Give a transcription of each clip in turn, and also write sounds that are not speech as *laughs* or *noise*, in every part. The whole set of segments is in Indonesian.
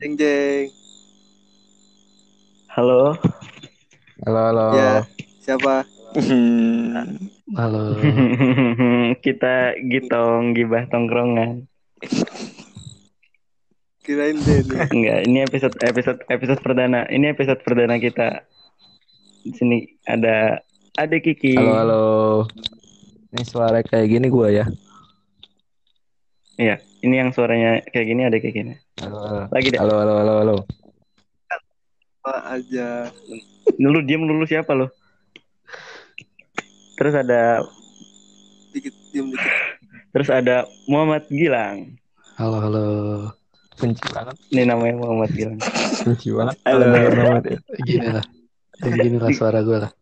Jeng jeng. Halo. Halo, halo. Ya, siapa? *laughs* Halo. *laughs* Kita gitong gibah tongkrongan. Kirain deh nih. *laughs* Enggak, ini episode episode episode perdana. Ini episode perdana kita. Di sini ada ada Kiki. Halo, halo. Ini suara kayak gini gua ya. Iya, ini yang suaranya kayak gini ada kayak gini. Halo, halo. Lagi deh. Halo, halo, halo, halo. Apa aja. Dulu diam dulu siapa lo? Terus ada Dikit diem dikit. terus ada Muhammad Gilang. Halo, halo. Benci banget, Ini namanya Muhammad Gilang. benci banget. Halo. Denger nama dia. Gini lah. Gini lah suara gue lah.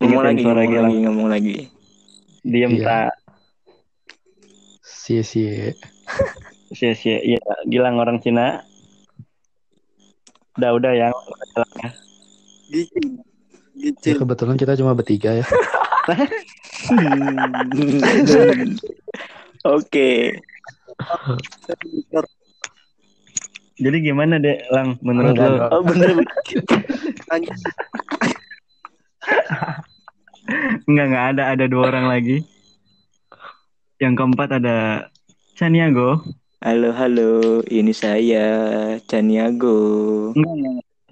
Ngomong lagi, suara ngomong Gilang. lagi, ngomong lagi. Diem Iya. tak Sia-sia. sia-sia. Iya, Gilang orang Cina. Udah udah yang Gilang ya. Ya, kebetulan kita cuma bertiga ya. *laughs* Oke. Jadi gimana deh, Lang? Menurut lo? Oh bener. Enggak, enggak ada. Ada dua orang lagi. Yang keempat ada Chaniago. Halo, halo. Ini saya Caniago.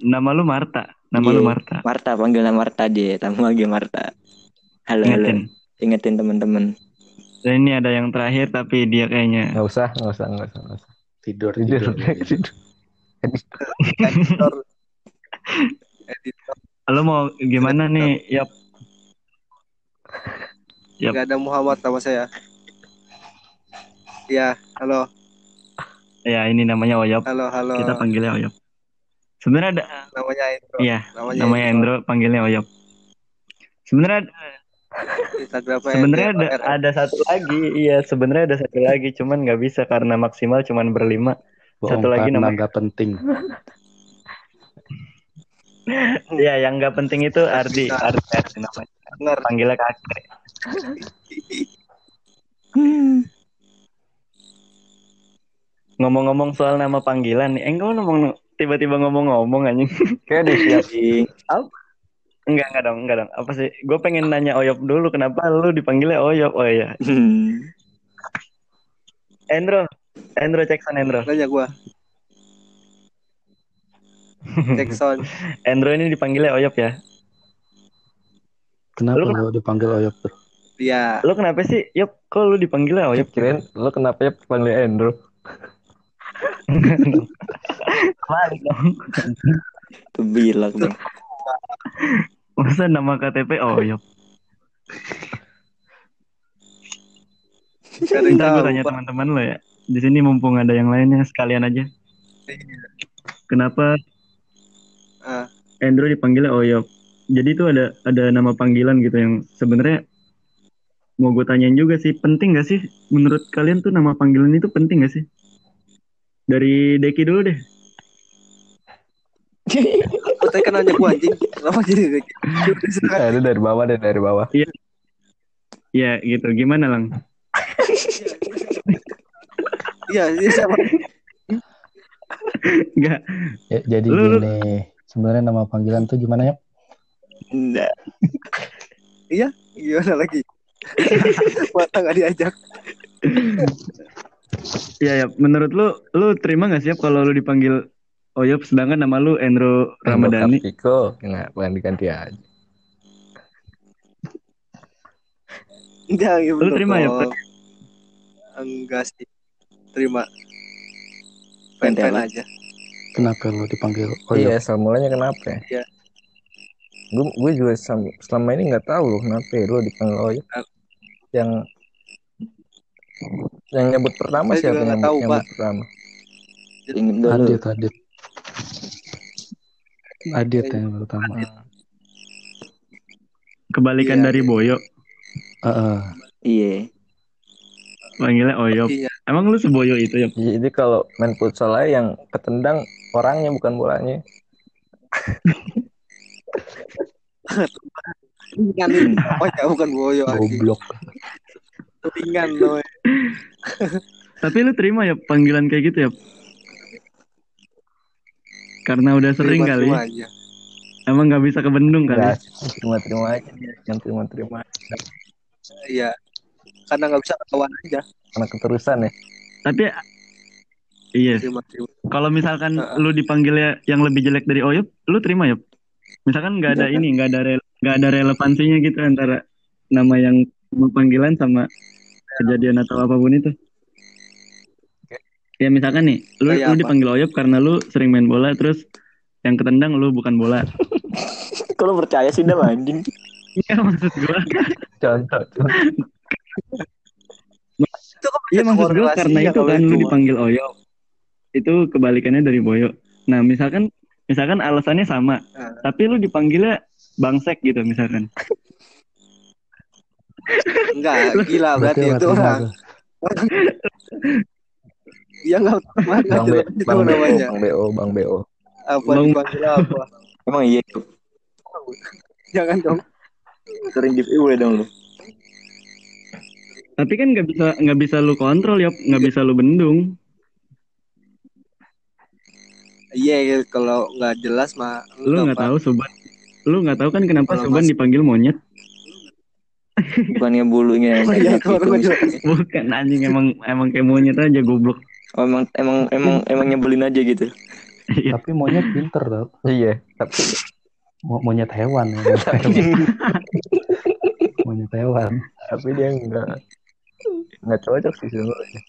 Nama lu Marta. Nama lu Iya. Marta. Marta, panggilan Marta aja. Tamu lagi Marta. Halo, halo. Ingetin. Ingetin teman-teman. Dan ini ada yang terakhir tapi dia kayaknya Nggak usah, nggak usah, nggak usah, nggak usah. Tidur, tidur. tidur. *laughs* Editor. Editor. lo mau gimana nih? Yap. Yap. Gak ada Muhammad sama saya. Ya, halo, Ya, ini namanya Oyop. halo, halo. Kita panggilnya Oyop. Sebenarnya ada Namanya Indro. iya, Namanya, namanya Endro panggilnya Oyop. Sebenarnya sebenarnya ada ada satu lagi, iya sebenarnya ada satu lagi, cuman nggak bisa karena maksimal cuman berlima. Satu Bohong lagi namanya- nggak penting. *laughs* Ya, yang nggak penting itu Ardi, Ardi, Ardi namanya. Bener. Panggilnya kakek. *laughs* Ngomong-ngomong soal nama panggilan nih, eh gue ngomong tiba-tiba ngomong-ngomong anjing. *laughs* Kayak disiapin. Enggak, enggak dong, enggak dong. Apa sih? Gue pengen nanya Oyop dulu, kenapa lu dipanggilnya Oyop? Oh iya. Endro, Endro cek sound Endro. Nanya gua. Jackson. *laughs* Endro ini dipanggilnya Oyop ya. Kenapa Lu lo dipanggil Oyop tuh? Iya. Lu kenapa sih? Yop, kok lu dipanggilnya Oyop? Kirain lo kenapa ya panggil Andrew? Kembali dong. Tuh bilang dong. Masa nama KTP ada yang Ntar gue tahu, tanya teman-teman lo ya. Di sini mumpung ada yang lainnya, sekalian aja. Kenapa Ah, Endro dipanggilnya Oyop? Jadi itu ada ada nama panggilan gitu yang sebenarnya mau gue tanyain juga sih, penting gak sih? Menurut kalian tuh nama panggilan itu penting gak sih? Dari Deki dulu deh. Tadi kan nanya gua anjing. Kenapa jadi kayak *laughs* gitu? Eh, itu dari bawah deh, dari bawah. Ya gitu, gimana Lang? Iya, iya siapa? Enggak, Ya, jadi Lu- gini, sebenarnya nama panggilan tuh gimana ya? Enggak. Gimana lagi? *laughs* Mata gak diajak. Ya ya, menurut lu, lu terima gak siap kalau lu dipanggil Oyop sedangkan nama lu Endro Ramadhani? Kartiko. Nggak, bukan diganti aja. Enggak, iya Lu terima ya? Enggak sih. Terima. Pak. aja. Kenapa lo dipanggil Iya, Oyop? asal mulanya kenapa ya? Iya. Gue gue juga selama ini nggak tahu loh kenapa ya lo dipanggil Oyop. Yang yang nyebut pertama Saya siapa yang tahu, nyebut Pak. pertama? Adit, Adit. Adit yang pertama. Kebalikan Iya, dari iya. Boyo, Heeh. Iya. panggilnya Oyop. Iya. Emang lu seboyo itu ya? Jadi kalau main futsal aja yang ketendang orangnya bukan bolanya. Ringan. Oh ya bukan boyo. Goblok. Ringan loh. Tapi lu terima ya panggilan kayak gitu ya? Karena udah sering kali. Terima-terima aja. Emang nggak bisa kebendung kali. Enggak, terima-terima aja. Yang terima-terima aja. Iya. Karena nggak bisa ketahuan aja. Karena keterusan ya. Tapi iya. Kalau misalkan Heeh. lu dipanggilnya yang lebih jelek dari Oyop, lu terima Yop? Misalkan nggak ada ini, nggak ada rel- nggak ada relevansinya gitu antara nama yang panggilan sama kejadian atau apa pun itu. Ya misalkan nih, lu, Kayak lu apa? dipanggil Oyop karena lu sering main bola, terus yang ketendang lu bukan bola. *laughs* Kalau percaya sih dah anjing. Iya maksud gua. Contoh. Itu kan Iya maksud gua karena itu kalau kan lu dipanggil Oyop. Itu kebalikannya dari Boyo. Nah misalkan misalkan alasannya sama, Nah. tapi lu dipanggilnya Bangsek gitu misalkan. *laughs* Enggak, gila berarti itu orang. tuh. Dia nggak terima nggak Bang, B, itu Bang BO, namanya. Bang BO, Bang BO. Apa Bang- dipanggil apa? Emang iya. Jangan dong. Sering giveaway dong lu. Tapi kan nggak bisa nggak bisa lu kontrol ya, nggak bisa lu bendung. Iya, kalau nggak jelas mah Lu nggak tahu Suban. Lu nggak tahu kan kenapa mas- dipanggil monyet? Bukannya bulunya yang Oh iya, gitu. Bukan anjing emang emang kayak monyet aja goblok. Oh, emang emang emang emang nyebelin aja gitu. Iya. Tapi monyet pinter tau. Iya, tapi Mo- Monyet hewan ya. Monyet hewan. Monyet hewan. tapi dia enggak enggak cocok sih sebenarnya.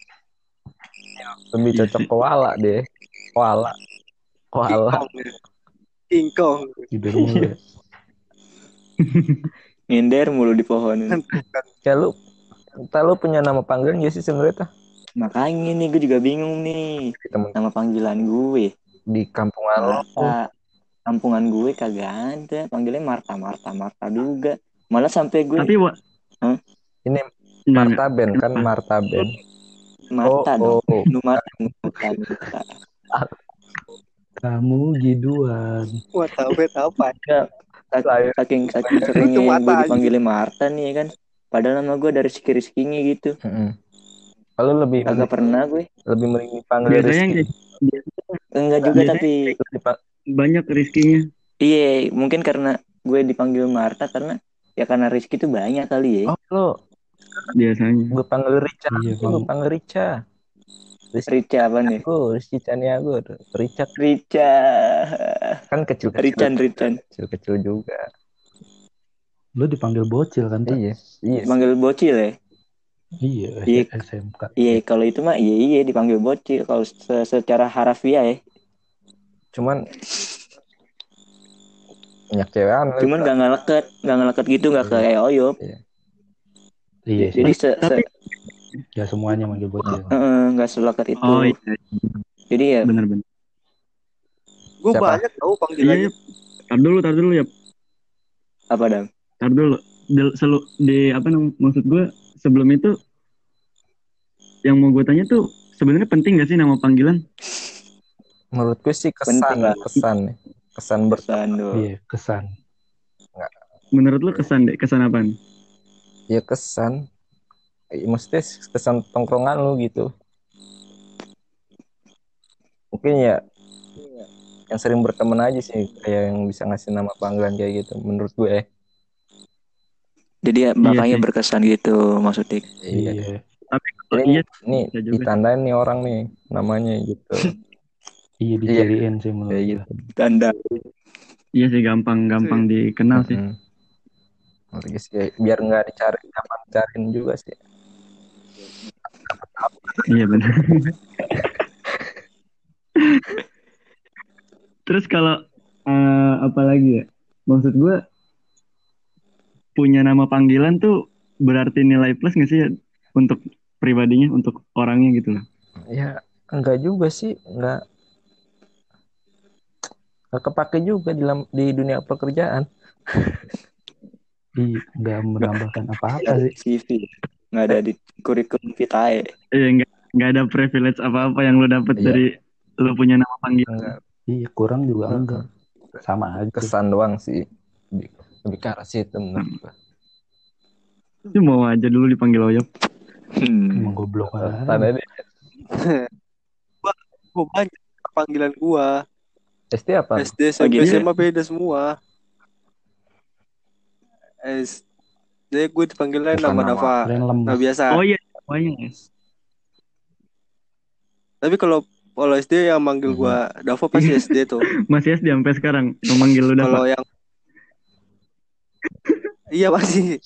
Lebih cocok koala deh. Koala. Koala. Kingkong. Kingkong. Tidur mulu *laughs* ya. Nginder mulu di pohon. *laughs* Ya lu Entah lu punya nama panggilan gak sih sebenarnya? Makanya nih gue juga bingung nih. Temen Nama panggilan gue. di kampungan lu. Marta. Kampungan gue kagak ada. Panggilnya Marta, Marta, Marta juga. Malah sampai gue Tapi wa Ini enggak, enggak. Martaben kan Kenapa? Martaben. Marta oh, dong. oh. Nu Marta, Marta, Marta. Kamu giduan. Wah, tahu apa? Saking saking *laughs* seringnya Itu gue dipanggilnya Marta nih ya kan. Padahal nama gue dari Rizky Rizkinya gitu. Kalau lebih Kagak pernah gue. lebih mending dipanggil Biasanya Rizky. Enggak juga Biasanya- tapi banyak rizkinya. iya mungkin karena gue dipanggil Marta karena ya karena Rizky itu banyak kali ya. Oh, lo Biasanya. gue panggil Rica. Iya, gue panggil Rica. Rica apa nih? aku, Rizky Caniago. Rica Rica. kan kecil-kecil. Rican, Rican. Kecil-kecil juga. Lu dipanggil bocil kan? Iya, iya. Manggil bocil ya? Iya, Iya. SMK. Iya, kalau itu mah iya iya dipanggil bocil. Kalau se- secara harafiah ya. Cuman banyak cewekan. Cuman gak ngeleket, gak ngeleket gitu, gak kayak Oyop. Iya, sih. Jadi se, se Tapi ya semuanya manggil bocil. Heeh, nggak seleket itu. oh iya, Jadi ya benar-benar. Gue Siapa? banyak tahu Iya, panggilannya. iya. Tar dulu, tar dulu ya. apa dam? Tar dulu. Di, selu, di apa nam- maksud gue sebelum itu yang mau gue tanya tuh sebenarnya penting gak sih nama panggilan? Menurut gue sih kesan, Penting lah. kesan, nih. kesan ber. Sando. Iya, kesan. Menurut lu kesan deh, kesan apaan? Ya kesan. Eh, Maksudnya kesan tongkrongan lu gitu. Mungkin ya yang sering berteman aja sih kayak yang bisa ngasih nama panggilan kayak gitu menurut gue ya. Jadi ya, makanya sih. berkesan gitu maksudnya. Iya. Iya. Tapi kalau Ini iya, nih ditandain nih orang nih namanya gitu. *laughs* Iya, dijadiin sih menurut gue. gitu. Tanda. iya sih gampang-gampang dikenal sih. Mm-mm. Menurut gue sih, biar nggak dicari gampang dicariin juga sih. Iya benar. Terus kalau eh, apa lagi ya? Maksud gue punya nama panggilan tuh berarti nilai plus nggak sih ya untuk pribadinya, untuk orangnya gitu loh. Ya enggak juga sih, enggak enggak kepake juga di, lam- di dunia pekerjaan. Iya, nggak menambahkan apa-apa sih. CV. *laughs* Nggak ada di kurikulum vitae. Iya nggak nggak ada privilege apa-apa yang lo dapet Iya. dari lo punya nama panggilan. Enggak Iya, kurang juga enggak. Sama aja. kesan doang sih. Lebih, lebih ke arah situ menurut. Itu mau aja dulu dipanggil Oyop. Hmm. Emang goblok aja. Deh. Gue banyak panggilan gua. SD apa? SD SMP gitu ya? SMA beda semua SD gue dipanggilnya Bukan nama. Dava nah biasa Oh iya, semuanya ya. tapi kalau kalau SD yang manggil gua Dava pasti SD tuh *laughs* Masih SD sampai sekarang memanggil lu kalau Dava. yang iya pasti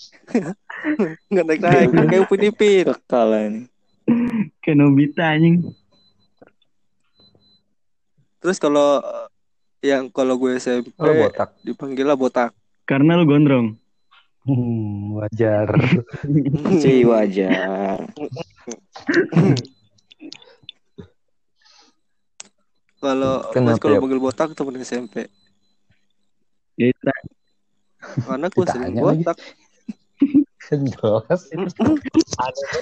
*laughs* nggak naik naik kayak upin ipin Kekal ini. Kayak Nobita anjing. terus kalau yang kalau gue SMP Oh, botak. dipanggilnya botak Karena lu gondrong. Hmm, wajar. *laughs* Si wajar. kalau Kenapa kalau ya? manggil botak temen SMP Ya, kita karena gue sering botak *laughs* Jelas.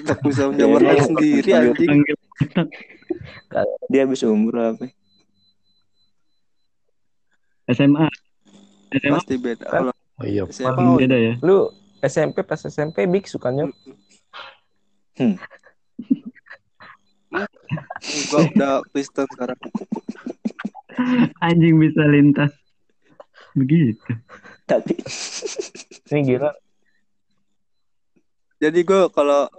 tak bisa menjawab sendiri anjing panggil *laughs* Dia habis umur apa? SMA. SMA pasti beda kalau Oh iya. SMA paling beda ya. Lu SMP pas SMP biksu kan ya? gue udah Kristen sekarang Anjing bisa lintas. Begitu. Tapi *laughs* Ini gila. jadi gue kalau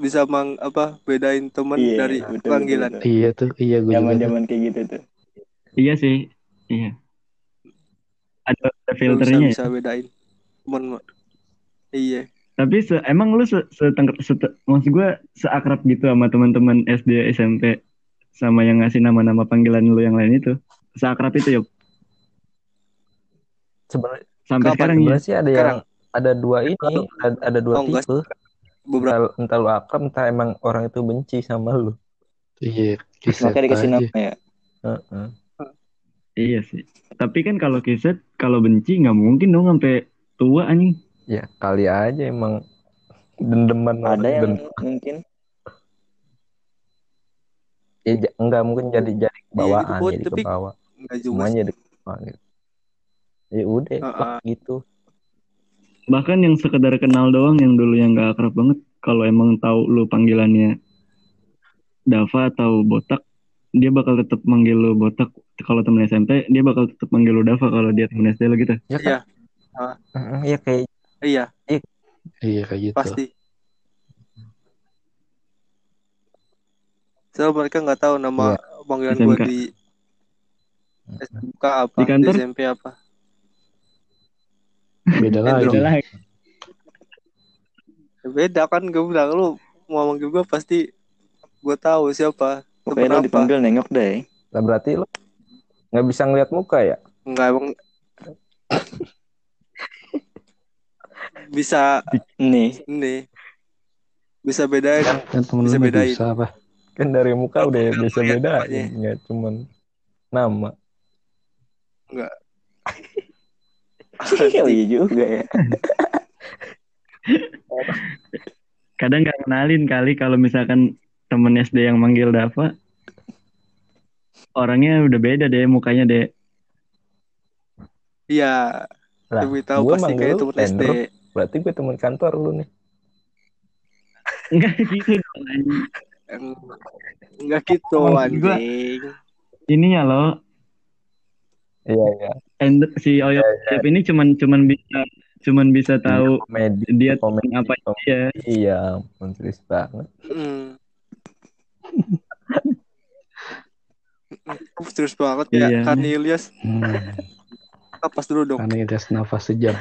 bisa mang apa bedain temen Iya, dari betul, panggilan betul, Iya tuh, iya gue zaman-zaman kayak gitu tuh. Iya sih. Iya. Ada, ada Gua bisa filternya ya. bisa bedain temen iya Tapi se- emang lu se setengker, sete- maksud gue seakrab gitu sama teman-teman SD SMP sama yang ngasih nama-nama panggilan lu yang lain itu. Seakrab itu yuk. Sebenarnya Sampai Kapan sekarang ya. sih ada yang Sekarang. ada dua ini, ada, ada dua Oh, enggak tipe. beberapa Entah, entah lu akrab, entah emang orang itu benci sama lu. Iya, Makanya dikasih nama ya. Heeh. Iya sih. Tapi kan kalau kiset kalau benci nggak mungkin dong sampai tua anjing. Ya kali aja emang dendeman Ada yang den- mungkin. Ya, enggak mungkin jadi jadi kebawaan Iya, itu, jadi tapi- kebawa. nggak juga semuanya jadi kebawa gitu. ya udah Heeh. plak gitu. Bahkan yang sekedar kenal doang yang dulu yang nggak akrab banget. Kalau emang tahu lu panggilannya Dava atau Botak dia bakal tetap manggil lu Botak kalau temen SMP dia bakal tetap manggil lu Dava kalau dia temen SD lu gitu. ya Iya. kan Heeh, ya kayak iya Iya kayak gitu. pasti so mereka nggak tahu nama panggilan gue di SMK apa Di kantor? SMP apa Beda lagi. Beda Ya beda kan gue bilang lu mau manggil gue pasti gue tahu siapa pokoknya lo dipanggil nengok deh. lah berarti lu nggak bisa ngeliat muka ya? Enggak emang *laughs* bisa Nih, ini bisa bedain. Kan temen Bisa bedain. bisa apa? kan dari muka udah bisa Lihat beda nggak cuman nama. Oh *laughs* iya juga ya. *laughs* Kadang nggak kenalin kali kalau misalkan temen SD yang manggil Dava orangnya udah beda deh mukanya deh. iya lah lebih tahu gua pasti kayak temen SD berarti gue teman kantor lu nih. *laughs* Enggak gitu dong enggak gitu anjing. Ini ya lo. Iya iya. And si Oyo Siap ini cuman cuman bisa cuman bisa tahu komedi dia komedi apa komedi. dia. iya serius banget. Hmm. *laughs* Terus banget ya Iya. kan Ilyas Hmm. Kapas dulu dong ada nafas sejam.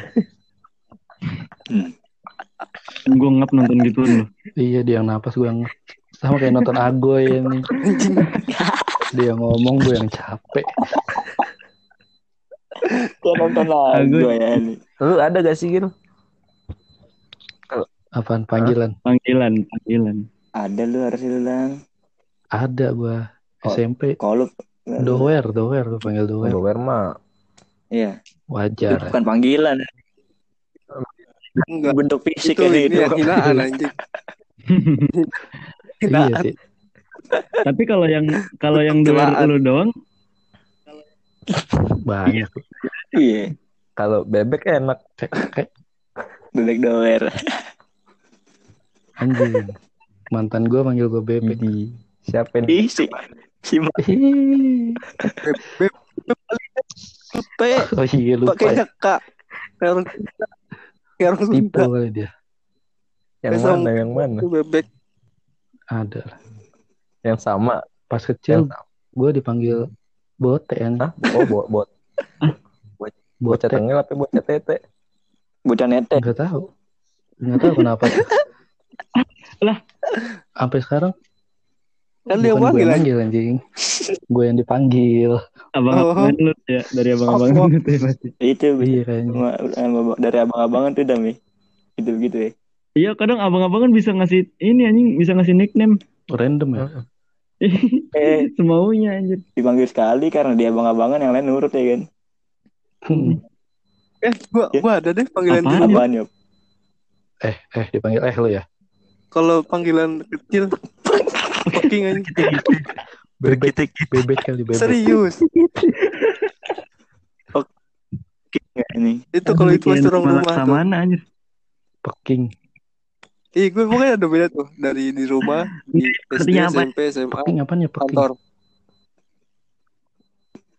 Gue ngap nonton gitu loh. Iya dia yang napas gue yang sama kayak nonton Agoy ini. Dia yang ngomong gue yang capek. Kok nonton lagu Aku- ya ini. lu ada gak sih gitu Apaan panggilan? Panggilan, panggilan. Ada lu harus lu lang. Ada gue Oh. SMP. Kalau lu Dower, dower gue panggil dower. Dower mah Iya, itu Wajar. bukan panggilan. enggak Bentuk fisik itu kan ini itu. hinaan anjing *laughs* Iya sih. Tapi kalau yang kalau yang doer lu doang, *laughs* Banyak. Iya, kalau bebek enak bebek doer. anjing. Mantan gue manggil gue bebek. Siapa nih Ih, pakai Oh iya lupa. pakainya Ya. kak kayak orang orang Tipe kali dia. Yang Besok- mana? Yang mana? bebek Ada. lah. Yang sama. Pas kecil gue dipanggil bote kan. Hah? Oh, bot bot. Bocah tengil apa bocah tete? Bocah nete. Enggak tahu. Enggak tahu kenapa. Lah. Sampai sekarang kan dia bukan gue manggil yang manggil anjing. gue yang dipanggil. Abang-abangan lu ya dari abang-abangan Oh. lu tuh ya pasti. Itu Iya dari abang-abangan tuh dami. Gitu begitu ya. Iya kadang abang-abangan bisa ngasih ini anjing bisa ngasih nickname Random ya. *laughs* Eh semaunya anjir. dipanggil sekali karena dia abang-abangan yang lain nurut ya kan. Hmm. eh gua Ya. gua ada deh panggilan Apaan? dulu Apaan? Eh, eh dipanggil eh lu ya. kalau panggilan kecil fucking aja Bebek, bebek kali bebek. serius Enggak ini. itu kalau itu masih orang rumah tuh Sama anjir. Peking. Iya gue pokoknya ada beda tuh dari di rumah di SD? SMP SMA Peking apaan ya peking? kantor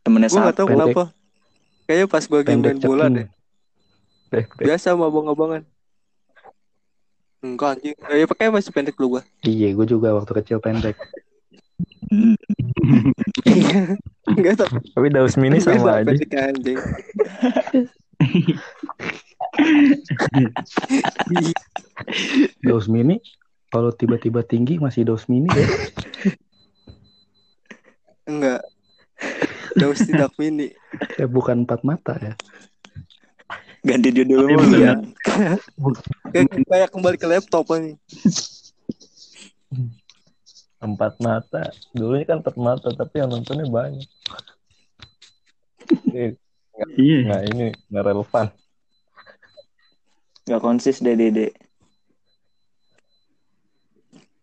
Temennya gue nggak tahu sapu. Pendek. kenapa kayaknya pas gue Pendek main bola deh biasa sama abang-abangan enggak anjing ya pakai masih pendek dulu gue Iya, gue juga waktu kecil pendek. *laughs* enggak tahu Tapi Daus Mini sama aja. pendek anjing *laughs* Daus mini. Kalau tiba-tiba tinggi masih daus mini ya. enggak Daus tidak mini Eh, bukan empat mata ya. Ganti judul bukan. ya. kayak kayak kembali ke laptop nih Empat mata. Dulunya kan empat mata, tapi yang nontonnya banyak. Iya. Nah ini nggak relevan. Gak konsis deh dede.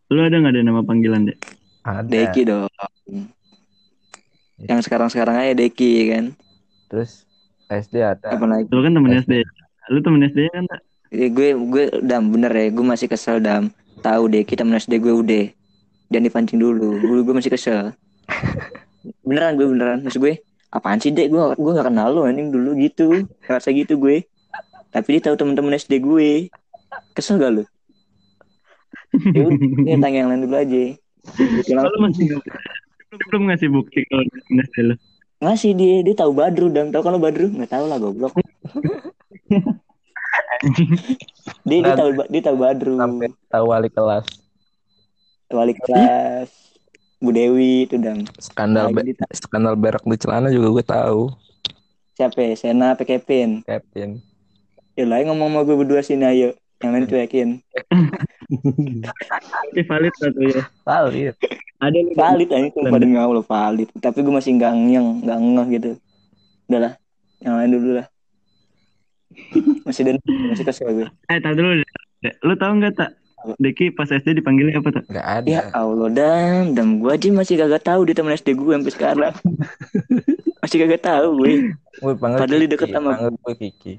Lu ada nggak ada nama panggilan? Ada. Deki dong. Yang sekarang-sekarang aja Deki ya kan. Terus SD ada. Apa lagi? Lu kan temen SD. Lu temen SD kan tak? Eh, gue gue dam bener ya. Gue masih kesel dam. Tahu deh kita SD gue udah. Jangan dipancing dulu. Gue gue masih kesel. *laughs* beneran gue beneran. Maksud gue apaan sih dek gue gue gak kenal lo anjing dulu gitu ngerasa gitu gue tapi dia tahu temen-temen SD gue kesel gak lo ya ini tanya yang lain dulu aja *laughs* langsung, masih belum ngasih bukti kalau dia temen SD lu. Ngasih dia dia tahu Badru dan tahu lo Badru? Nggak tahu lah goblok. *laughs* Dia dia tahu dia tahu Badru. Sampai tahu wali kelas. wali kelas. Bu Dewi itu dan Skandal be- skandal berak di celana juga gue tahu. siapa ya? Sena apa Kevin? Kevin. ya lah ngomong sama gue berdua sini ayo. Yang lain cuekin *laughs* Oke valid satu ya. Valid. Ada lu valid aja tuh pada ngawal valid tapi gue masih nggak ngeng nggak ngeh gitu udahlah yang lain dulu lah *laughs* masih dan masih kesel gue Eh, tak dulu. Lu tahu nggak tak? Deki pas SD dipanggilnya apa tak? Gak ada. ya Allah dan dan gue aja masih kagak tahu dia teman SD gue sampai sekarang *laughs* masih kagak tahu gue Gue panggil Padahal dia Kiki. deket sama- gue Kiki.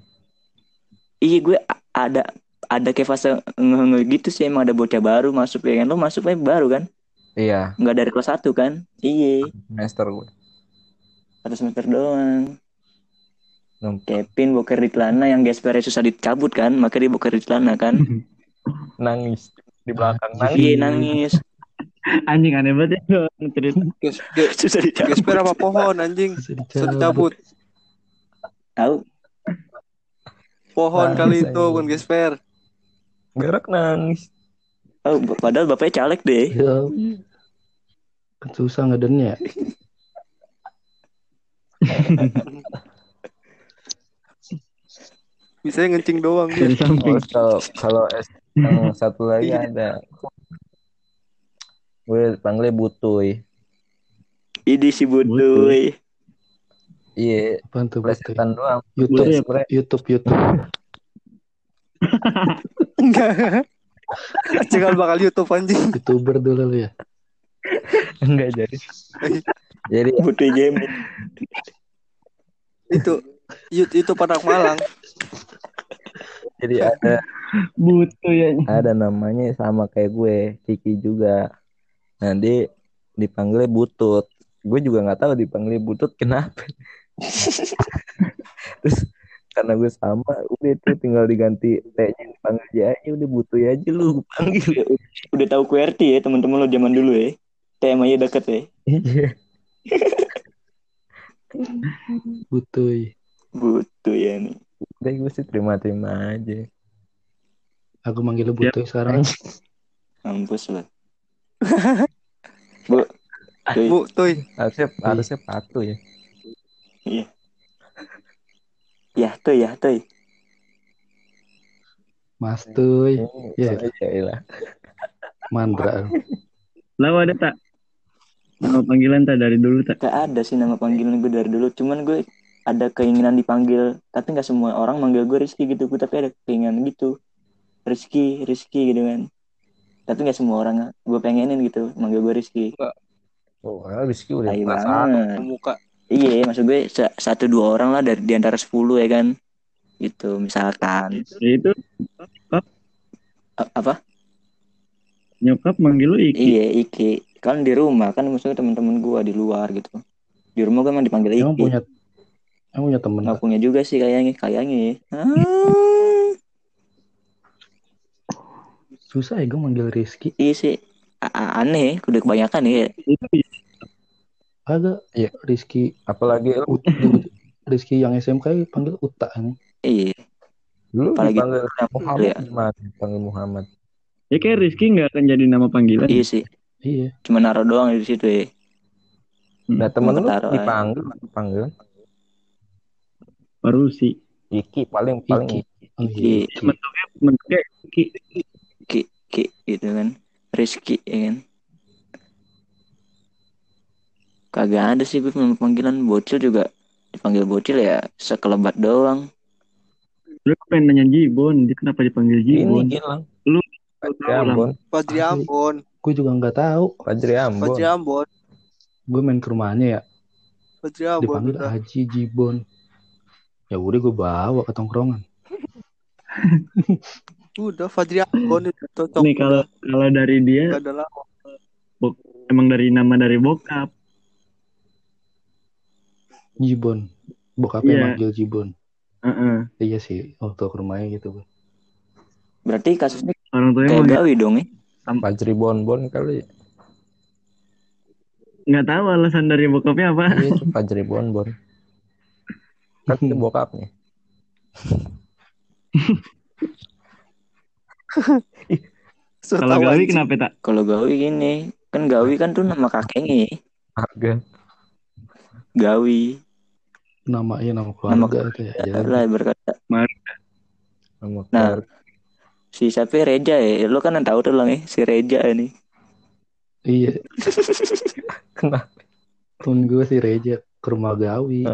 iya gue ada ada kayak fase nge gitu sih emang ada bocah baru masuk ya kan lo masuknya baru kan Iya. nggak dari kelas 1 kan iya Semester gue. satu semester doang Numpuk. Kevin boker di celana yang gespernya susah dicabut kan makanya dia boker di celana kan *laughs* Nangis. Di belakang nangis. iya nangis *laughs* Anjing aneh banget ya cerita. *laughs* Susah dicabut gesper apa pohon anjing Bisa dicabut. tahu pohon Nah, kali itu bukan gesper Berak nangis. Oh, padahal bapaknya caleg deh. Ya. Kan susah ngedennya. bisa ngencing doang Dari samping. Terus kalau kalau S yang satu lagi ada. Gue panggilnya Butuy. Ini si Butuy. Iya? Bute? plesetan doang. YouTube, Butuy YouTube, YouTube. *laughs* enggak *laughs* jangan bakal YouTube anjing YouTuber dulu lu ya. enggak jadi. Jadi Butuy game. itu itu anak Malang jadi ada Butuh ya. ada namanya sama kayak gue, Kiki juga. Dia dipanggilnya Butut. Gue juga nggak tahu dipanggilnya Butut kenapa. *laughs* terus karena gue sama udah itu tinggal diganti T-nya dipanggil aja udah butuh aja lu panggil Udah tahu QWERTY ya teman-teman lo zaman dulu ya. TM aja deket ya. iya Butuy. *laughs* Butuh ya nih. udah gue sih terima-terima aja Aku manggil lu butuy sekarang. Mampus lo. *laughs* Bu. Tuh, Bu, tuh. harusnya harusnya patuh ya ya tuh ya tuh. Mas Tuy. ya Iya. ya lah Mandra. Lalu ada tak? Nama panggilan tak dari dulu tak? Gak ada sih nama panggilan gue dari dulu. Cuman gue ada keinginan dipanggil. Tapi nggak semua orang manggil gue Rizky gitu. Gue tapi ada keinginan gitu. Rizky, Rizky gitu kan. Tapi nggak semua orang gue pengenin gitu manggil gue Rizky. oh Rizky udah kelas banget. Muka. Iya, maksud gue sa- satu dua orang lah dari di antara sepuluh ya kan. Gitu, misalkan Ya itu A- apa? nyokap manggil lu Iki. Iya, Iki. Kan di rumah kan maksudnya teman-teman gue di luar gitu. Di rumah gue emang dipanggil Emang Iki. punya Emang punya temen Nggak punya juga sih kayaknya, kayaknya. Ah. Susah ya gue manggil Rizky Iya sih. A- a- aneh, udah kebanyakan ya. Itu Agak Iya. Rizky apalagi Ut- Rizky yang SMK panggil Uta ini. Iya. dulu Apalagi dipanggil Muhammad ya. gimana dipanggil Muhammad ya kayak Rizky nggak akan jadi nama panggilan. Iya sih. Iya. Cuma naruh doang di situ ya. Nah temen lu ketaruhan. dipanggil dipanggil Baru sih. Iki paling paling Iki. Iki. Bentuknya bentuknya Iki. Ki, Ki gitu kan. Rizky ya kan. Kagak ada sih gue panggilan bocil juga dipanggil bocil ya sekelebat doang. Lu pengen nanya Jibon, dia kenapa dipanggil ini Jibon? Gilang Lu Fajri lah. Ambon Fajri Asli. Ambon. Gue juga nggak tahu. Fajri Ambon Fajri Ambon. Gue main ke rumahnya ya. Fajri Ambon. Dipanggil udah. Haji Jibon. Ya udah gue bawa ke tongkrongan. *laughs* Udah Fajri Ambon itu cocok. Nih kalau kalau dari dia Gak ada lama. emang dari nama dari bokap. Jibon. Bokapnya Iya. manggil Jibon. Heeh. Iya sih. Waktu ke rumahnya gitu. Berarti kasusnya Orang tuanya kayak gawi dong ya. Fajri Bonbon kali nggak tahu alasan dari bokapnya apa. iya Fajri Bonbon kan itu bokapnya So, Kalau Gawi kenapa tak? Kalau gawi gini, kan gawi kan tuh nama kakeknya. ya. harga Gawi. Namanya nama keluarga itu ya. Ya, lah berkata nama Nah. keluarga. si siapa ya, Reja ya. Lo kan yang tahu tuh lang ya si Reja ini. iya. *laughs* kenapa Temen gue si Reja ke rumah Gawi.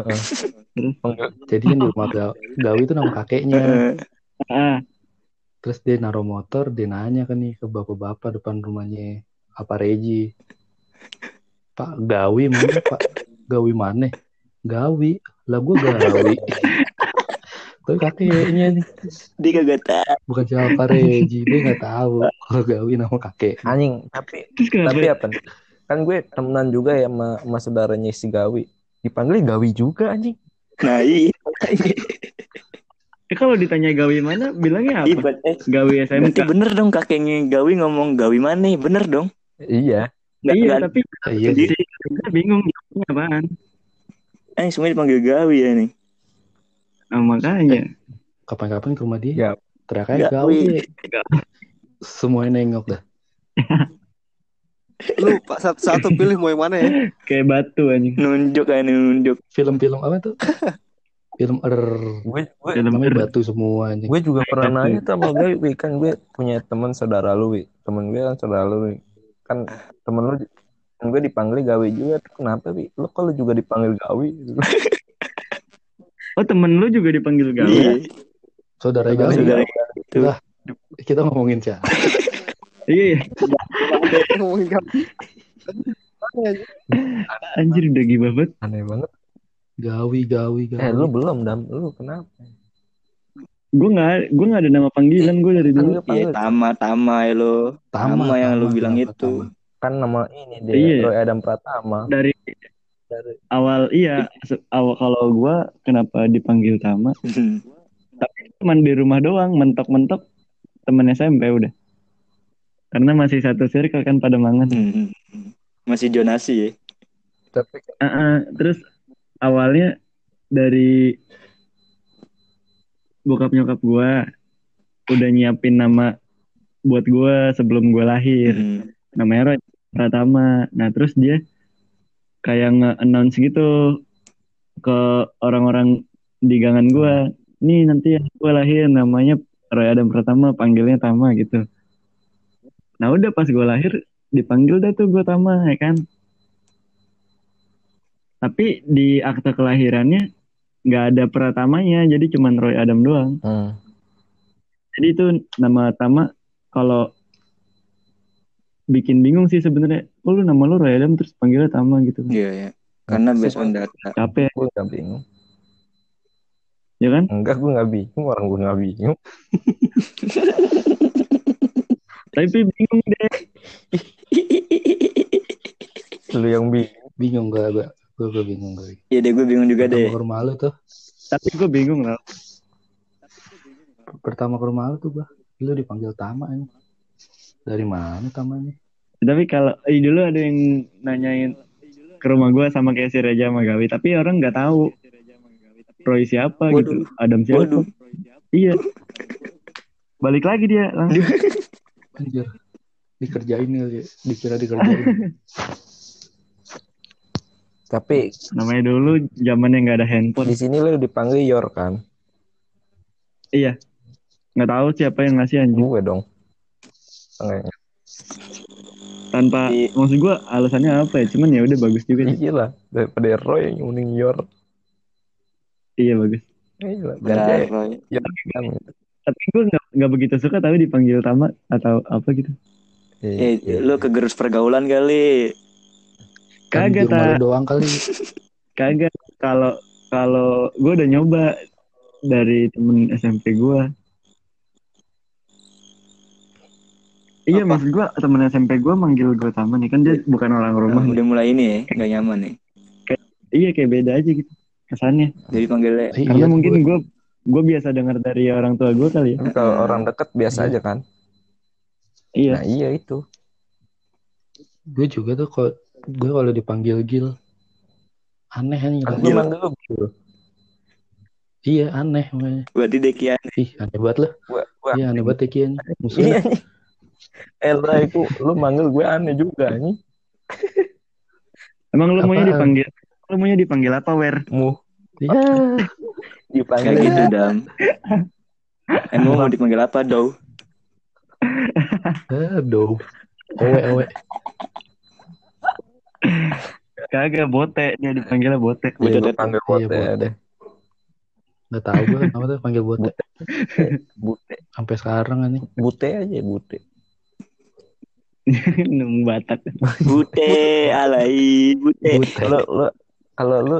*laughs* Jadi kan di rumah Gawi, Gawi itu nama kakeknya. Terus dia naruh motor, dia nanya kan nih ke bapak-bapak depan rumahnya. Apa Reji? Pak, Gawi mana Pak? Gawi mana? Gawi. Lah gue Gawi. Tapi kakeknya nih. Dia kagak tahu. Bukan siapa Reji. Dia nggak tahu kalau Gawi nama kakek. anjing tapi tapi apa kan gue temenan juga ya sama, sama saudaranya si Gawi dipanggil Gawi juga anjing Nah iya. Eh, kalau ditanya Gawi mana, bilangnya Iya, apa? bet- eh, Gawi berarti SMK. bener dong kakeknya Gawi ngomong Gawi mana? Bener dong. iya Nggak, Iya, nggak- tapi Iya kita bingung jawabnya apaan. Eh, semuanya dipanggil Gawi ya nih. Nah, makanya. Kapan-kapan ke rumah dia. Ya. Teriak aja Gawi. Gawi. Semuanya nengok dah. Lu Pak satu, satu pilih mau yang mana ya? Kayak batu anjing. Nunjuk kan nunjuk. Film-film apa tuh? Film er gue gue Dalam namanya batu semua anjing. gue juga pernah nanya tuh sama Gawi Wi. kan gue punya teman saudara lu Wi. temen gue kan saudara lu Wi. kan temen lu temen gue dipanggil Gawi juga tuh kenapa Wi? lu kalau juga dipanggil Gawi Oh, temen lu juga dipanggil Gawi. Iya. Saudara Gawi. Saudara Itu. Lah, kita ngomongin siapa? Iya, Ngomongin kamu. anjir udah gibah banget. aneh banget Gawi, Gawi, Gawi. eh lu belum dam lu kenapa Gue nggak, gue nggak ada nama panggilan gue dari kan dulu. panggil Iya, Tama, Tama ya lo. Tama yang lu bilang Tama, itu. Tama. Kan nama ini dia Iya. Roy Adam Pratama Dari awal iya awal kalau gua kenapa dipanggil Tama cuman di rumah doang mentok-mentok temen SMP udah karena masih satu circle kan pada mangan Masih jonasi ya. Tapi Ah, ah. terus awalnya dari bokap nyokap gua udah nyiapin nama buat gua sebelum gua lahir Hmm. namanya Roy Pratama. Nah terus dia kayak nge-announce gitu ke orang-orang di gangan gua nih nanti yang gua lahir namanya Roy Adam Pratama panggilnya Tama gitu. Nah udah pas gua lahir dipanggil dah tuh gua Tama ya kan? Tapi di akte kelahirannya nggak ada Pratamanya jadi cuman Roy Adam doang. Hmm. jadi itu nama Tama kalau bikin bingung sih sebenarnya. Oh, lu nama lu Roy Adam terus panggilnya Tama gitu. Iya ya. Karena based on data. Capek, gue nggak bingung. ya kan? Enggak, gue nggak bingung. Orang gue nggak bingung. *laughs* Tapi bingung deh. *laughs* Lu yang bingung. Bingung gak gue? Gue gue bingung gue. Iya deh gue bingung juga deh. Pertama ke rumah lu tuh. Tapi gue bingung lah. Pertama ke rumah lu tuh gue. Lu dipanggil Tama ini. Dari mana Tamanya? Tapi kalau eh, dulu ada yang nanyain ke rumah gue sama kayak si Reja sama Gawi. Tapi orang nggak tahu Roy siapa gitu. Waduh. Adam siapa. Waduh. Iya. Balik lagi dia langsung. Anjir. Dikerjain ya. Dikira dikerjain. Tapi Namanya dulu zamannya nggak ada handphone. di sini lu dipanggil Yor kan? Iya. Nggak tahu siapa yang ngasih anjing. Gue dong. Enggak. Tanpa Di- maksud gue alasannya apa ya? Cuman ya udah bagus juga sih. Iya lah. Daripada Roy yang nyuning Yor. Iya bagus. Iya lah. Yor kan. Tapi gue nggak nggak begitu suka tapi dipanggil Tama atau apa gitu. Eh, Iya. lu kegerus pergaulan kali. Kan Kagak lu tak, doang kali. *laughs* kagak. Kalau kalau gue udah nyoba dari temen SMP gue. Iya Apa? maksud gue temen SMP gue manggil gue Tama nih kan dia bukan orang rumah. Nah, udah mulai ini ya, nggak nyaman nih. Iya kayak beda aja gitu kesannya. Jadi panggilnya Karena Iya, mungkin gue- gue biasa dengar dari orang tua gue kali ya. Kalau orang deket biasa Iya. aja kan? Iya. Nah iya itu. gue juga tuh kalau gue kalau dipanggil Gil aneh kan gue manggil lu. Iya aneh berarti Dekian. Ih aneh banget gue Iya aneh banget Tekian. Iya Musuhnya. nih. Ella itu lu manggil gue aneh juga nih. Emang lu maunya dipanggil? Lu maunya dipanggil apa Wer? Mu Iya. dipanggil Kayak gitu dam. *laughs* Emang mau dipanggil apa Dow? Aduh. Owe owe. Kagak bote dia dipanggilnya bote. Iya, lu panggil Iya, bote bote. deh. Gak tau gue kenapa tuh panggil bote. Bute, Sampai sekarang kan nih. bute aja bute. *laughs* Nemu Batak. Bute, alai, bute. Bote. Lu lu kalau lu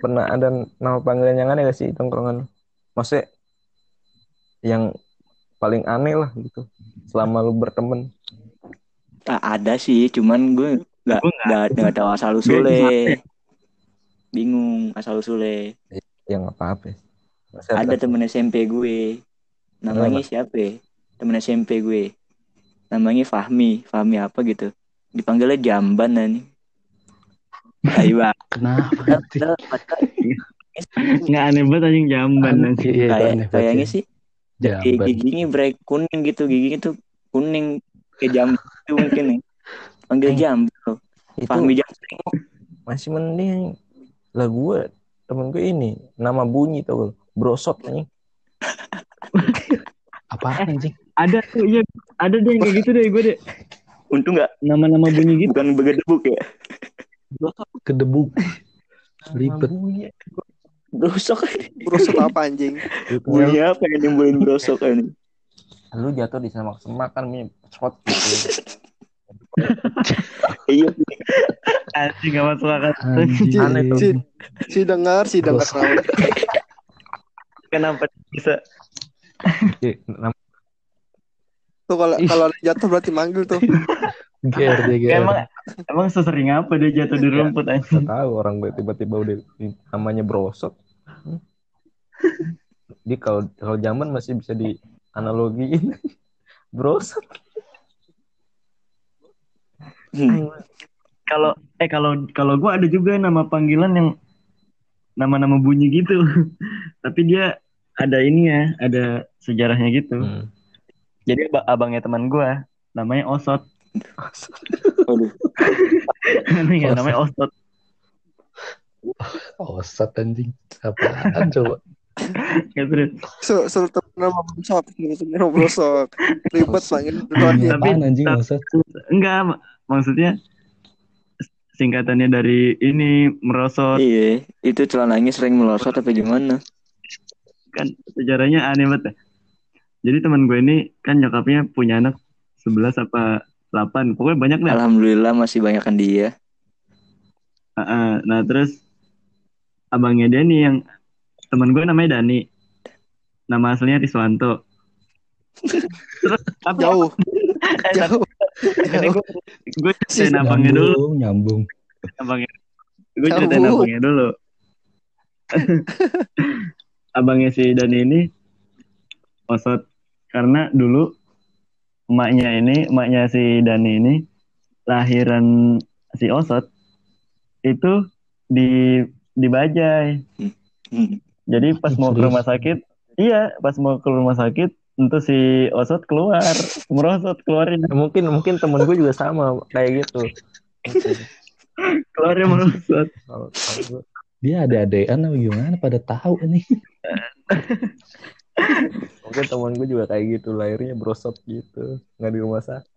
pernah ada nama panggilan yang aneh gak sih tongkrongan? Maksudnya yang paling aneh lah gitu selama lu berteman. Ah, ada sih, cuman gue nggak nggak nggak tahu asal usulnya. Bingung asal usulnya. Ya nggak apa-apa. Ada temen SMP gue. Namanya siapa? ya? Temen SMP gue. Namanya Fahmi. Fahmi apa gitu. Dipanggilnya Jamban nih. Ayo bang. Kenapa sih? Nggak aneh banget anjing jamban anjing. Iya, Kayak kayaknya sih. Jamban. giginya break kuning gitu giginya tuh kuning kayak jam itu mungkin nih panggil Eh, jam itu Fahmi jam masih mending lah gue temen gue ini nama bunyi tuh brosot anjing *laughs* Apaan anjing? Ada tuh iya ada deh yang kayak gitu deh gue deh. untung nggak Nama-nama bunyi gitu. bukan begedebuk ya Kedebuk. Ribet. brosok Brosot apa anjing? bunyi apa yang nimbulin brosok ini lu jatuh di semak-semak kan bunyi shot gitu iya Anjing nggak masuk akal. Aneh tuh. Si, si dengar, si dengar. Kenapa bisa? Nama- Tuh kalau kalau jatuh berarti manggil tuh. Dia GR. emang emang sesering apa dia jatuh di rumput Gak anjing tahu orang gue tiba-tiba udah namanya brosot. Dia kalau kalau zaman masih bisa di analogiin. *laughs* brosot. Hmm. kalau eh kalau kalau gue ada juga nama panggilan yang nama-nama bunyi gitu *laughs* tapi dia ada ini ya ada sejarahnya gitu Hmm. Jadi ab- abangnya teman gue namanya Osot Waduh. Iya, namanya Osot Osat anjing. Apaan coba? Ya, terus So, so nama brosot, nama brosot. Ribet duluannya. Tapi- anjing tapi- Osat? enggak mak- maksudnya singkatannya dari ini merosot Iya, itu celananya sering melosot apa gimana? kan sejarahnya aneh banget ya. Jadi teman gue ini kan nyokapnya punya anak 11 apa 8 pokoknya banyak dah. Alhamdulillah masih banyak kan dia. Heeh. Nah terus abangnya dia nih yang teman gue namanya Dani. Nama aslinya Riswanto. *laughs* terus apa? Jauh, Eh, *laughs* jauh. ini gue gue ceritain abangnya dulu, Nyambung, abangnya. Gue ceritain abangnya dulu. *laughs* abangnya si Dani ini osot karena dulu emaknya ini, emaknya si Dani ini lahiran si Osot itu di di Bajai. Jadi pas mau ke rumah sakit, iya pas mau ke rumah sakit, tentu si Osot keluar, merosot keluarin, Mungkin mungkin temen gue juga sama kayak gitu. keluarnya merosot. Dia ada adean apa gimana? Pada tahu nih. *laughs* mungkin temen gue juga kayak gitu lahirnya brosot gitu nggak di rumah sakit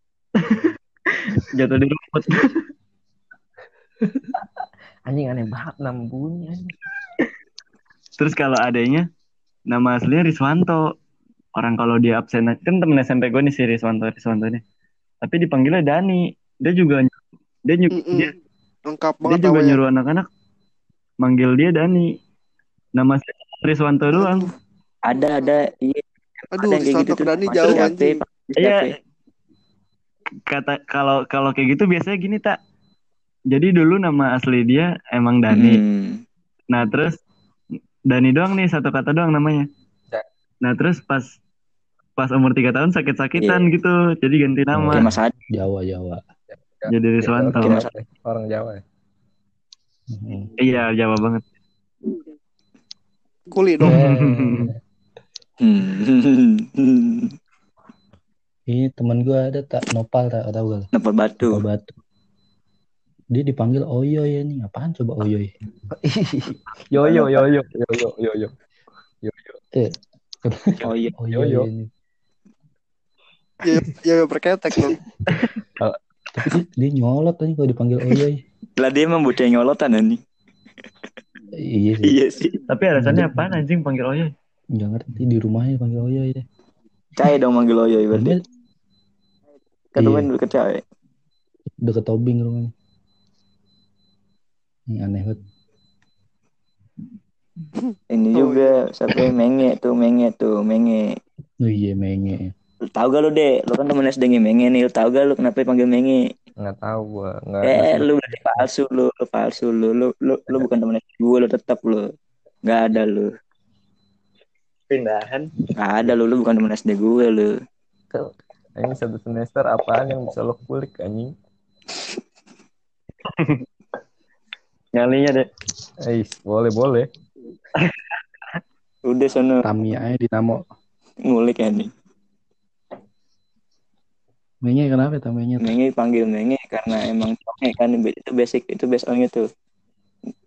Jatuh di rumput. anjing aneh banget nama bunyi anjing. Terus kalau adanya nama aslinya Riswanto. Orang kalau dia absen kan temen SMP gue nih si Riswanto Riswanto nih. Tapi dipanggilnya Dani. Dia juga dia, nyu- Mm-mm. dia Lengkap Dia banget juga namanya. nyuruh anak-anak manggil dia Dani. Nama saya Riswanto doang. Ada ada iya Aduh, ada yang kayak gitu tuh. Dani jauh anjing. Iya. Kata kalau kalau kayak gitu biasanya gini tak. Jadi dulu nama asli dia emang Dani. Hmm. Nah terus Dani doang nih satu kata doang namanya. Ya. Nah terus pas pas umur tiga tahun sakit-sakitan gitu, jadi ganti nama Mas Adi. Jawa Jawa. jadi Riswanto. orang, orang Jawa ya Hmm. Iya Jawa banget. Kuli dong. *laughs* Hmm. *laughs* Teman gue ada tak nopal tak tahu gak? Nopal batu. Nopal batu. Dia dipanggil Oyo ya nih. Apaan coba Oyo? Ya? *laughs* Yo yo yo yo yo yo yo yo eh. yo. *laughs* Oyo yo yo perketek dong. Tapi dia nyolot tadi kalau dipanggil Oyo. Ya. Lah dia emang bocah nyolotan nih. Iya, iya sih. Tapi alasannya apa anjing panggil Oyo? Nggak ngerti di rumahnya dipanggil Oyoy deh. Cai dong manggil Oyo berarti. Dia Ketemuin Iya. dulu ke Cai. deket tobing rumahnya. Ini aneh banget. Ini juga siapa yang menge tuh menge tuh menge. Oh iya menge. Lu tahu gak lu deh, lu kan temen SD menge nih, lu tahu gak lu kenapa dipanggil menge? nggak tahu gua nggak Eh, lu berarti palsu lu, lu palsu lu, lu lu, lu bukan temen SD gue, lu tetap lu. Gak ada lu. Pindahan. Gak ada lu, lu bukan temen SD gue lu. ini satu semester apaan yang bisa lo kulik anjing *laughs* Nyalinya deh. eh boleh boleh *laughs* Udah sono Tamiya aja dinamo. ngulik ya nih. Menge kenapa Tamiya? Menge panggil menge karena emang menge kan itu basic itu base on tuh.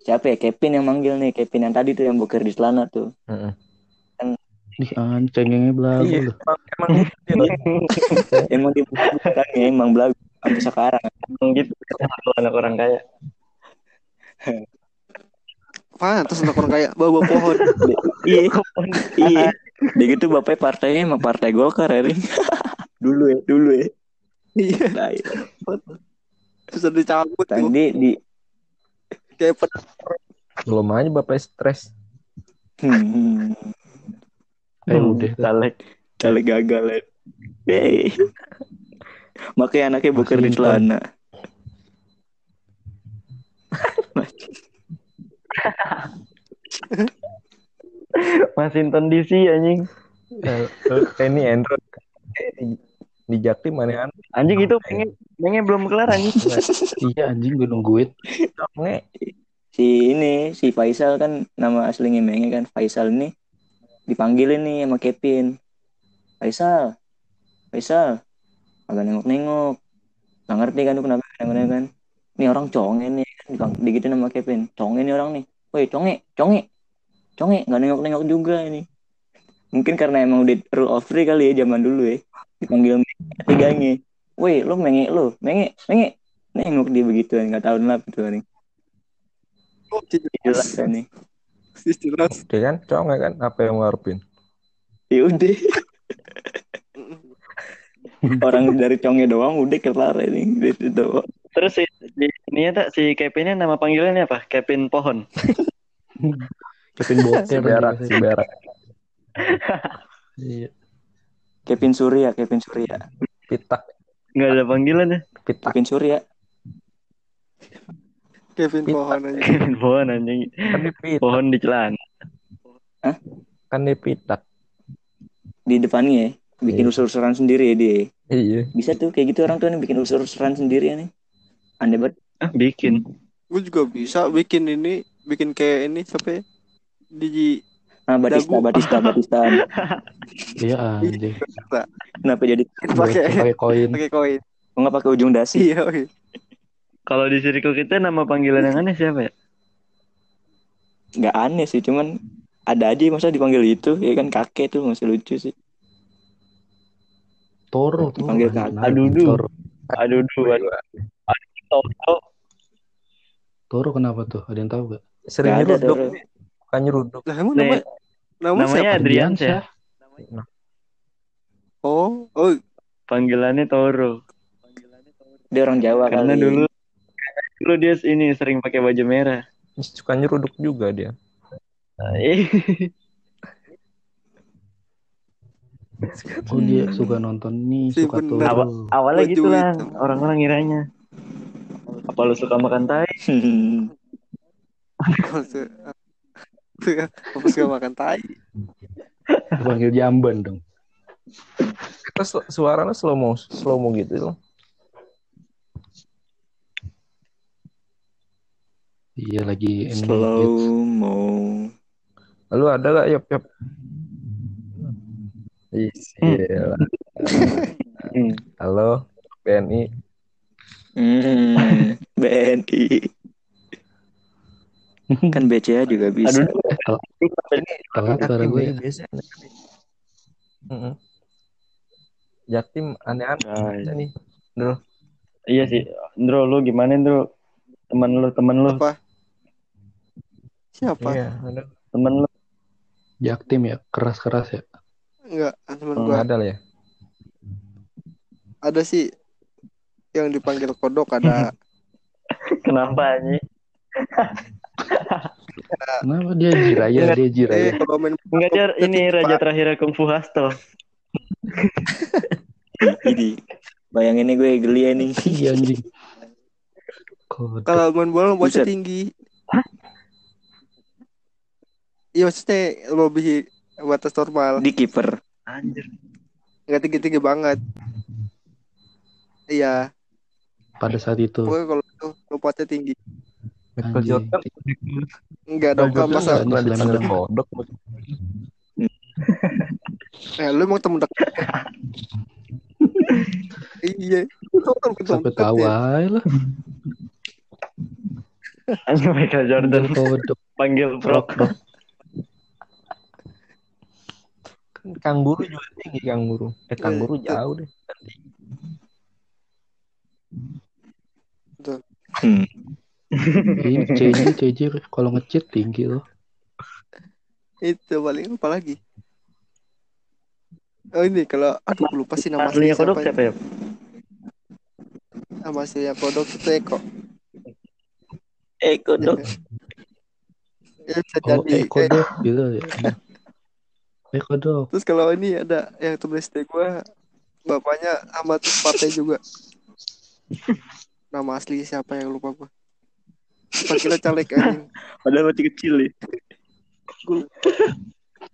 Siapa ya? Kevin yang manggil nih, Kevin yang tadi tuh yang buker di celana tuh. Heeh. Ih, cengengnya belagu iya emang emang *laughs* Emang dia bukan emang belagu sampai sekarang. Emang gitu kalau anak orang kaya. Pantas anak orang kaya bawa pohon. *laughs* Iya, iya. Dia gitu bapaknya partainya emang partai Golkar ya, *laughs* dulu ya, dulu ya. Iya, Nah, iya. terus ada dicabut tuh. Tadi di Kayak belum aja bapak stres hmm, Eh udah tuh. Caleg. caleg gagal ya. Hey. Makanya anaknya boker di celana. Washington DC anjing. Eh, eh, ini Android Eh, di, di Jaktim mana an Anjing itu pengen pengen belum kelar anjing. *laughs* Iya anjing gue nungguin. nge Si ini, si Faisal kan nama aslinya Menge kan. Faisal ini dipanggilin nih sama Kevin. Faisal, Faisal, agak nengok-nengok. Gak ngerti kan tuh kenapa nengok kan. Ini orang conge nih, kan digituin sama Kevin. Conge nih orang nih. Woi, conge, conge, conge, gak nengok-nengok juga ini. Mungkin karena emang udah rule of three kali ya zaman dulu ya. Dipanggil tiganya. Woi, lu Menge lu, Menge, Menge. Nengok dia begituan, gak tahu kenapa tuh nih. Oh, Jelas kan nih. Jelas dia kan conge kan apa yang ngarepin Ya udah. Orang dari conge doang udah kelar ini dari doang. Terus si, si ini ya tak si Kevinnya nama panggilannya apa? Kevin Pohon. Kevin Boker. si berak si berak Iya. Kevin Surya, Kevin Surya, pitak Enggak ada panggilannya. pitak Kevin Surya. Kevin pohon aja Kevin Pohon anjing. kan di pitak Pohon di celana. kan di pitak Di depannya ya, bikin Iya. usur-usuran sendiri ya dia. iya Bisa tuh kayak gitu orang tuh nih bikin usur-usuran sendiri ya nih. Aneh banget. Ah, bikin. gue juga bisa bikin ini bikin kayak ini sampai di Nah, Batista, Dagu. Batista, Batista. *laughs* Iya anjing. Kenapa jadi pakai Pakai koin. pakai koin kok nggak pakai ujung dasi? iya oke. Kalau di circle kita nama panggilan yang aneh siapa ya? Nggak aneh sih, cuman ada aja masa dipanggil itu, ya kan kakek tuh masih lucu sih. Toro tuh. Dipanggil anjing. kakak. Adudu. Toro. Aduh, aduh, aduh. aduh. Toro kenapa tuh? Ada yang tahu gak? sering ada, nyeruduk Toro. bukan nyeruduk lah emang nama nama namanya siapa Adrian ya. oh oh Panggilannya Toro. Dia orang Jawa Karena kali. dulu dulu dia ini sering pakai baju merah. suka nyeruduk juga dia Nah. Oh dia suka nonton nih, Si suka bener. Toro. Awalnya Baju gitu lah orang-orang ngiranya. Apa lu suka makan tai? apa sih makan tai Panggil jamban dong. terus suaranya slow mo slow mo gitu loh Iya lagi ini. Slow mo. lalu ada gak yop yop Iya. Hmm. Halo, BNI. Hmm, BNI. Kan BCA juga bisa. Aduh, Telat suara gue ya. Jaktim aneh-aneh Nah, nih. Dulu. iya sih. Ndro, lu gimana Ndro? Temen lu, temen lu, apa siapa Iya, ada. temen lu. Jaktim ya, keras-keras ya. enggak teman Hmm. gua Ada lah ya. ada sih yang dipanggil kodok ada *laughs* Kenapa anjing? *laughs* Kenapa dia jiraya, dia eh jiraya. kalau main Enggak jar, ini raja terakhir Kung Fu Hasto. *laughs* Jadi bayangin nih gue geli ya nih. Iya anjing. Kalau main bola bocah tinggi iya maksudnya lebih batas normal Di kiper. Anjir. nggak tinggi tinggi banget iya Pada saat itu. pokoknya kalau itu lompatnya tinggi Michael. Jordan. enggak dong Jordan masa nggak? Pernah dipanggil Slam-slam. kodok. *laughs* eh lu emang temen dekat iya kan Sampai dekat tahu ya. aja lah. Anjing Michael Jordan Kodok. panggil Prok. Kan Kangguru juga tinggi kangguru. Eh kangguru Iya. jauh deh. Hmm. Ini *laughs* CJ, CJ kalau ngecit tinggi loh. itu paling apa lagi oh ini kalau aduh lupa sih nama Aslinya kodok siapa ya? nama aslinya kodok itu Eko Eh kodok. *laughs* ya, bisa Oh, jadi eh kodok gitu ya. Kodok. Terus kalau ini ada yang temen SD gue bapaknya sama tempatnya juga. Nama asli siapa yang lupa gua? Panggilnya caleg anjing? Padahal masih kecil ya.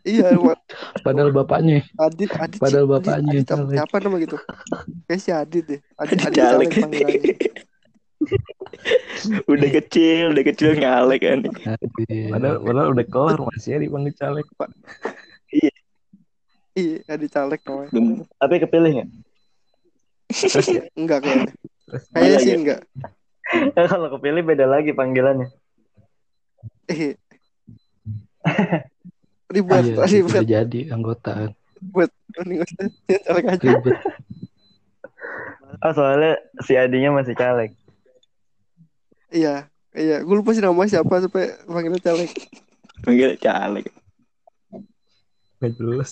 iya Padahal bapaknya. Adit Adit Padahal bapaknya Adit, Adit siapa nama gitu? Kayak si Adit deh. Adit, Adit Adit caleg panggilannya udah kecil, udah kecil ngalek kan. Padahal, padahal udah kelar masih ya dipanggil caleg. Pak. Iya Adit caleg namanya Tapi kepilih nggak? *laughs* Ya, enggak kayaknya terus kayaknya Iya, sih iya. enggak Eh, *laughs* kalau kepilih beda lagi panggilannya. eh *laughs* ribet Iya, ribet jadi anggota. Mending nggak usah, dia caleg aja Ribet. Oh soalnya si adinya masih caleg. iya iya gue lupa sih namanya siapa sampai panggilnya caleg panggil caleg. nggak jelas.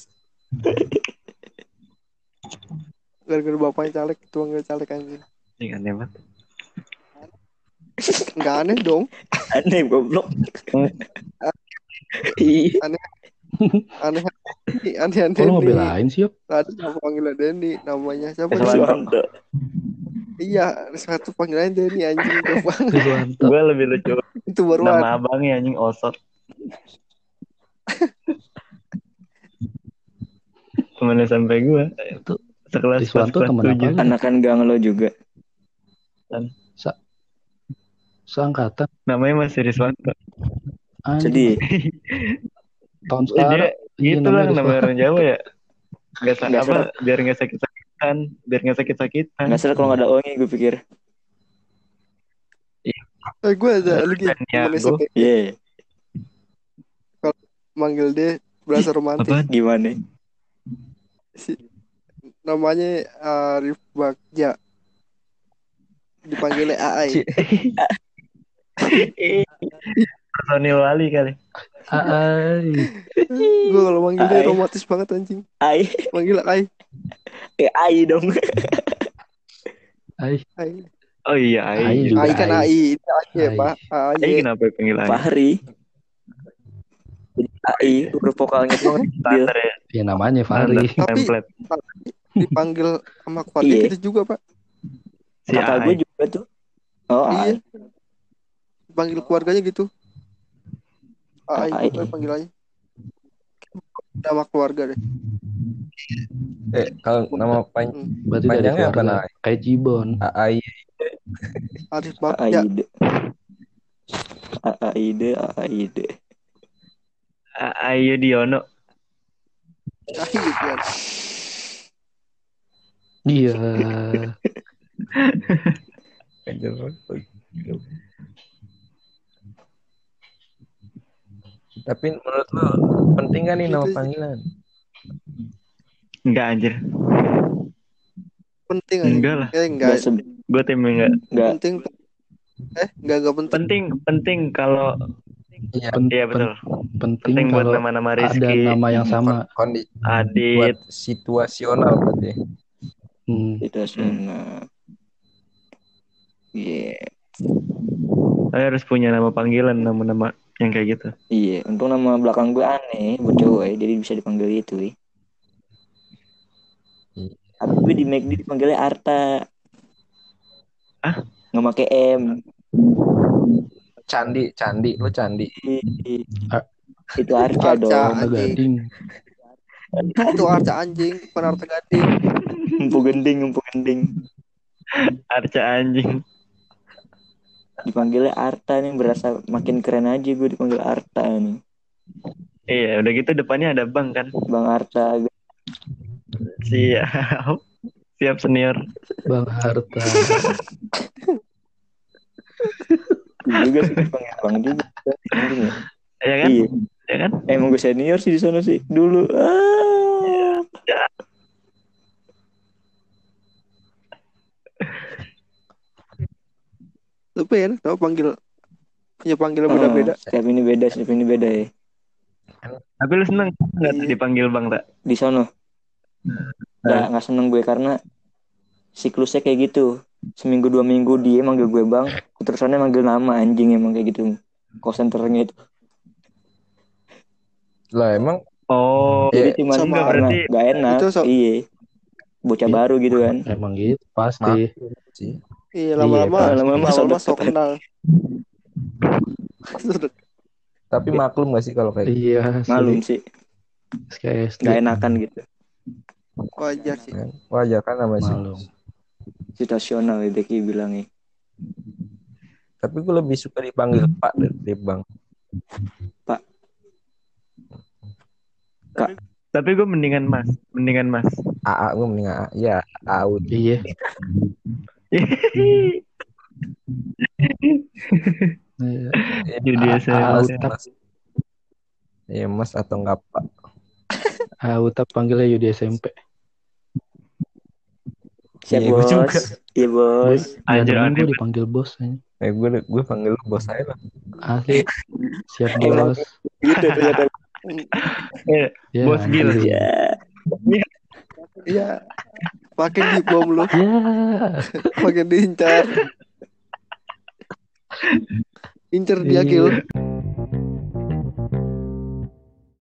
Gara-gara bapaknya caleg itu panggilnya caleg anjing Ini aneh banget. nggak aneh dong Aneh goblok. Aneh aneh aneh aneh Kok lu ngebelain sih, Yop? ada nama panggilan Denny namanya siapa? Suwanto. iya satu panggilan Denny anjing *laughs* Rizwanto. Gue lebih lucu itu baru nama abangnya anjing osot. *laughs* Ke mana sampai gue? Itu Sekelas kelas temen apa? Anakan gang lo juga. Seangkatan. Namanya masih. Anjing. Sedih. *laughs* Tahun sekarang. iya, gitu lah namanya namanya orang Jawa ya. Gak sa- Nggak apa biar nggak sakit sakitan, biar nggak sakit sakitan. Nggak salah kalau nggak ada ongi gue pikir. eh gue ada lagi ya, Iya. manggil dia berasa romantis Apa? Gimana? Si namanya Arif Bagja dipanggilnya Aai Personil wali kali. Ai. gue kalau manggil dia Aai. romantis banget anjing Ai, manggil Aai eh ai dong. Ai. Aai Oh iya, Ai Ai. kan Ai. Ai ini Ai ya Ai. pak Ai Ai kenapa panggil Ai? Fahri. Jadi ai huruf vokalnya tuh dia. Standar ya. Ya namanya Fahri. Tapi- Template. dipanggil sama keluarga Iya. gitu juga pak Si Kakak Ai. gue juga tuh. Oh, iya ai. dipanggil keluarganya gitu Aai Aai. pokoknya panggilannya nama keluarga deh Eh, kalau nama pan Hmm. Berarti dari Panjangnya apa, keluarga. Nay? Kayak Jibon. AI Arif Bagja Aide. Aide, Aide. Ai Yudiono. Aai ya. Iya. Tapi menurut lo penting gak nih nama Gitu panggilan? Enggak anjir. penting aja Enggak lah. eh enggak Enggak Gue tim enggak. enggak penting eh enggak enggak penting Penting, penting kalau Iya. Pen- iya pen- betul. penting Penting buat kalau nama-nama ada Rizky, nama yang sama. Kondi Adit. buat situasional berarti. Hmm. situasional. Iya. Saya harus punya nama panggilan, nama-nama yang kayak gitu. Iya, untung nama belakang gue aneh buat cowok ya, jadi bisa dipanggil itu. Ya. Iya. Tapi gue di McD dipanggilnya Arta. Ah? Nggak pakai M. Candi, candi, lo candi. Ih, Ar- Itu Arca Arca. dong. Arta Anjing. Gading. itu arca anjing bukan arca gading Empu gending, empu gending. Arca anjing. Dipanggilnya Arta nih, berasa makin keren aja gue dipanggil Arta nih. Iya, udah gitu depannya ada bang kan. Bang Arta. Siap. Siap senior. Bang Harta. *laughs* Gue juga sih dipanggil Bang juga. Ya. Ya kan? Iya. Ya kan? Emang gue senior sih di sana sih dulu. Ah. tapi enak tau panggil punya panggilan Oh, beda-beda Setiap ini beda, setiap ini beda ya. Tapi lu seneng nggak Iya. dipanggil bang tak? Di sono. Nggak, nggak seneng gue karena siklusnya kayak gitu. Seminggu dua minggu dia manggil gue bang, terusannya manggil nama anjing emang kayak gitu. Call centernya itu. Lah emang Oh, Iya, Jadi cuma sama karena berarti- nggak enak. itu so- Iya. bocah Iya. baru gitu kan. Emang gitu pasti. Maklum. Iya lama-lama Iya, lama-lama lama-lama sok sok kenal. Tapi maklum gak sih kalau kayak gitu? Iya, Malum sih. sih, Kayak nggak enakan gitu. Wajar sih. kan? Wajar kan namanya sih. Situasional ya Deki bilangnya. Tapi gue lebih suka dipanggil Pak dari Bang. Tapi gue mendingan mas, mendingan mas. AA gue mending AA. Ya, AU. Iya. Iya. Jadi AA, saya. Iya Mas atau enggak Pak. Ah, Utap panggilnya Yudi SMP. Siap Iya, bos. juga. Iya bos. Anjir, Anjir, gue dipanggil bos aja. Eh gue gue panggil lu bos saya lah. Asli. Siap Emang. bos. Gitu ternyata. *laughs* Ya, Bos anjir. gila. Ya. Iya. Makin dibom lu, Ya. makin diincar. Incer dia Iya. kill.